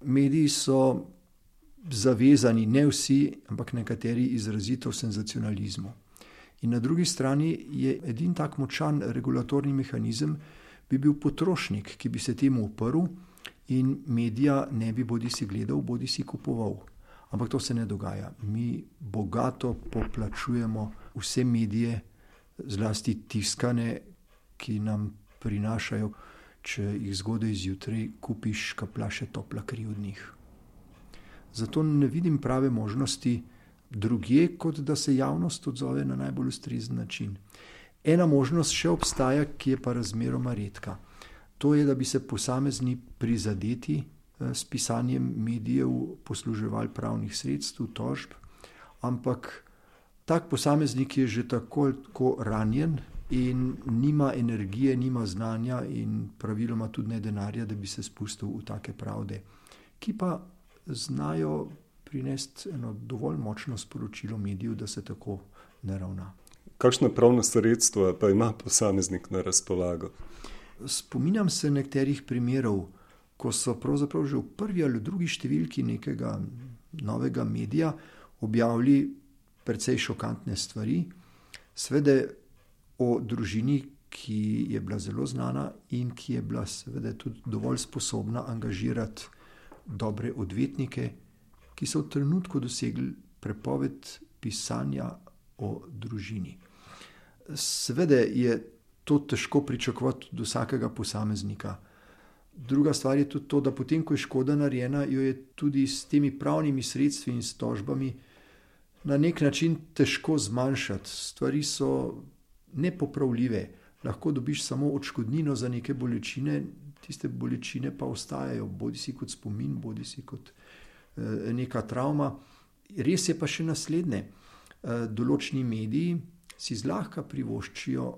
Mediji so zavezani, ne vsi, ampak nekateri izrazito senzacionalizmu. In na drugi strani je edini tak močan regulatorni mehanizem, bi bil potrošnik, ki bi se temu uprl in medija ne bi bodi si gledal, bodi si kupoval. Ampak to se ne dogaja. Mi bogato poplačujemo vse medije, zlasti tiskane, ki nam prinašajo, če jih zgodaj zjutraj kupiš, kaplaše topla kri od njih. Zato ne vidim prave možnosti drugje, kot da se javnost odzove na najbolj ustrezen način. Ena možnost še obstaja, ki je pa razmeroma redka. To je, da bi se posamezni prizadeti s pisanjem medijev posluževali pravnih sredstev, tožb, ampak tak posameznik je že tako ali tako ranjen in nima energije, nima znanja in praviloma tudi ne denarja, da bi se spustil v take pravde, ki pa znajo prinesti eno dovolj močno sporočilo medijev, da se tako ne ravna. Kakšna pravna sredstva pa ima posameznik na razpolago? Spominjam se nekaterih primerov, ko so pravzaprav že v prvi ali drugi številki nekega novega medija objavili precej šokantne stvari. Seveda o družini, ki je bila zelo znana in ki je bila seveda tudi dovolj sposobna angažirati dobre odvetnike, ki so v trenutku dosegli prepoved pisanja o družini. Seveda je to težko pričakovati od vsakega posameznika. Druga stvar je tudi to, da potem, ko je škoda narejena, jo je tudi s temi pravnimi sredstvi in s tožbami na neki način težko zmanjšati. Stvari so nepopravljive. Lahko dobiš samo odškodnino za neke bolečine, tiste bolečine pa ostajajo, bodisi kot spomin bodisi kot neka travma. Res je pa še naslednje. Določeni mediji si zlahka privoščijo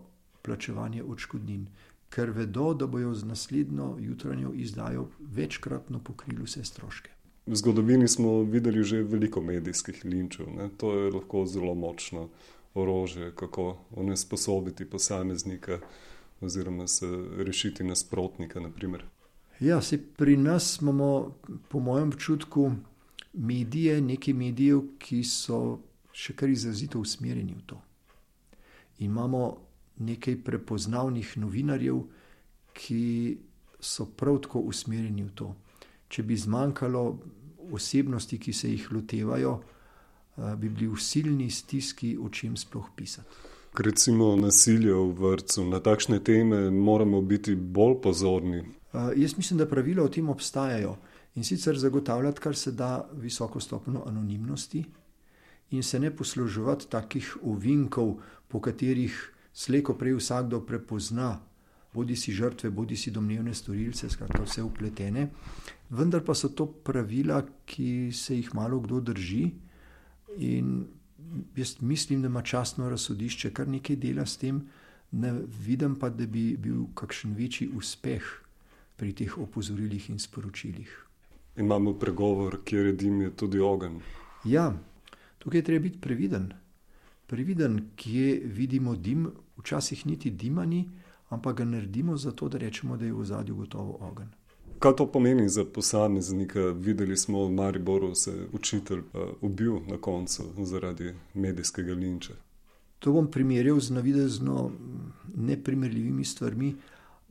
plačevanje odškodnin, ker vedo, da bojo z naslednjo jutranjo izdajo večkratno pokrili vse stroške. V zgodovini smo videli že veliko medijskih linčev, ne, to je lahko zelo močno orožje, kako onesposobiti posameznika oziroma se rešiti nasprotnika, na primer. Ja, saj pri nas imamo po mojem občutku medije, nekaj medijev, ki so še kar izrazito usmerjeni v to. Imamo nekaj prepoznavnih novinarjev, ki so prav tako usmerjeni v to. Če bi zmanjkalo osebnosti, ki se jih lotevajo, bi bili v silni stiski, o čem sploh pisati. Recimo nasilje v vrtcu, na takšne teme moramo biti bolj pozorni. jaz mislim, da pravila o tem obstajajo. In sicer zagotavljati kar se da visoko stopnjo anonimnosti in se ne posluževati takih ovinkov, po katerih slej ko prej vsakdo prepozna bodisi žrtve bodisi domnevne storilce, skratka vse vpletene. Vendar pa so to pravila, ki se jih malokdo drži, in jaz mislim, da ima častno razsodišče kar nekaj dela s tem, ne vidim pa, da bi bil kakšen večji uspeh pri teh opozorilih in sporočilih. Imamo pregovor: "Kjer je dim, je tudi ogenj." Ja. Tukaj je treba biti previden. Previden, kje vidimo dim, včasih niti dima ni, ampak ga naredimo zato, da rečemo, da je v ozadju gotovo ogenj. Kaj to pomeni za posameznika? Videli smo, v Mariboru se je učitelj ubil na koncu zaradi medijskega linča. To bom primerjal z navidezno neprimerljivimi stvarmi.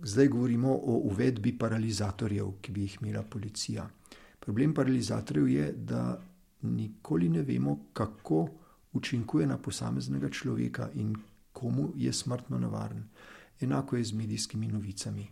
Zdaj govorimo o uvedbi paralizatorjev, ki bi jih imela policija. Problem paralizatorjev je, da nikoli ne vemo, kako učinkuje na posameznega človeka in komu je smrtno nevaren. Enako je z medijskimi novicami.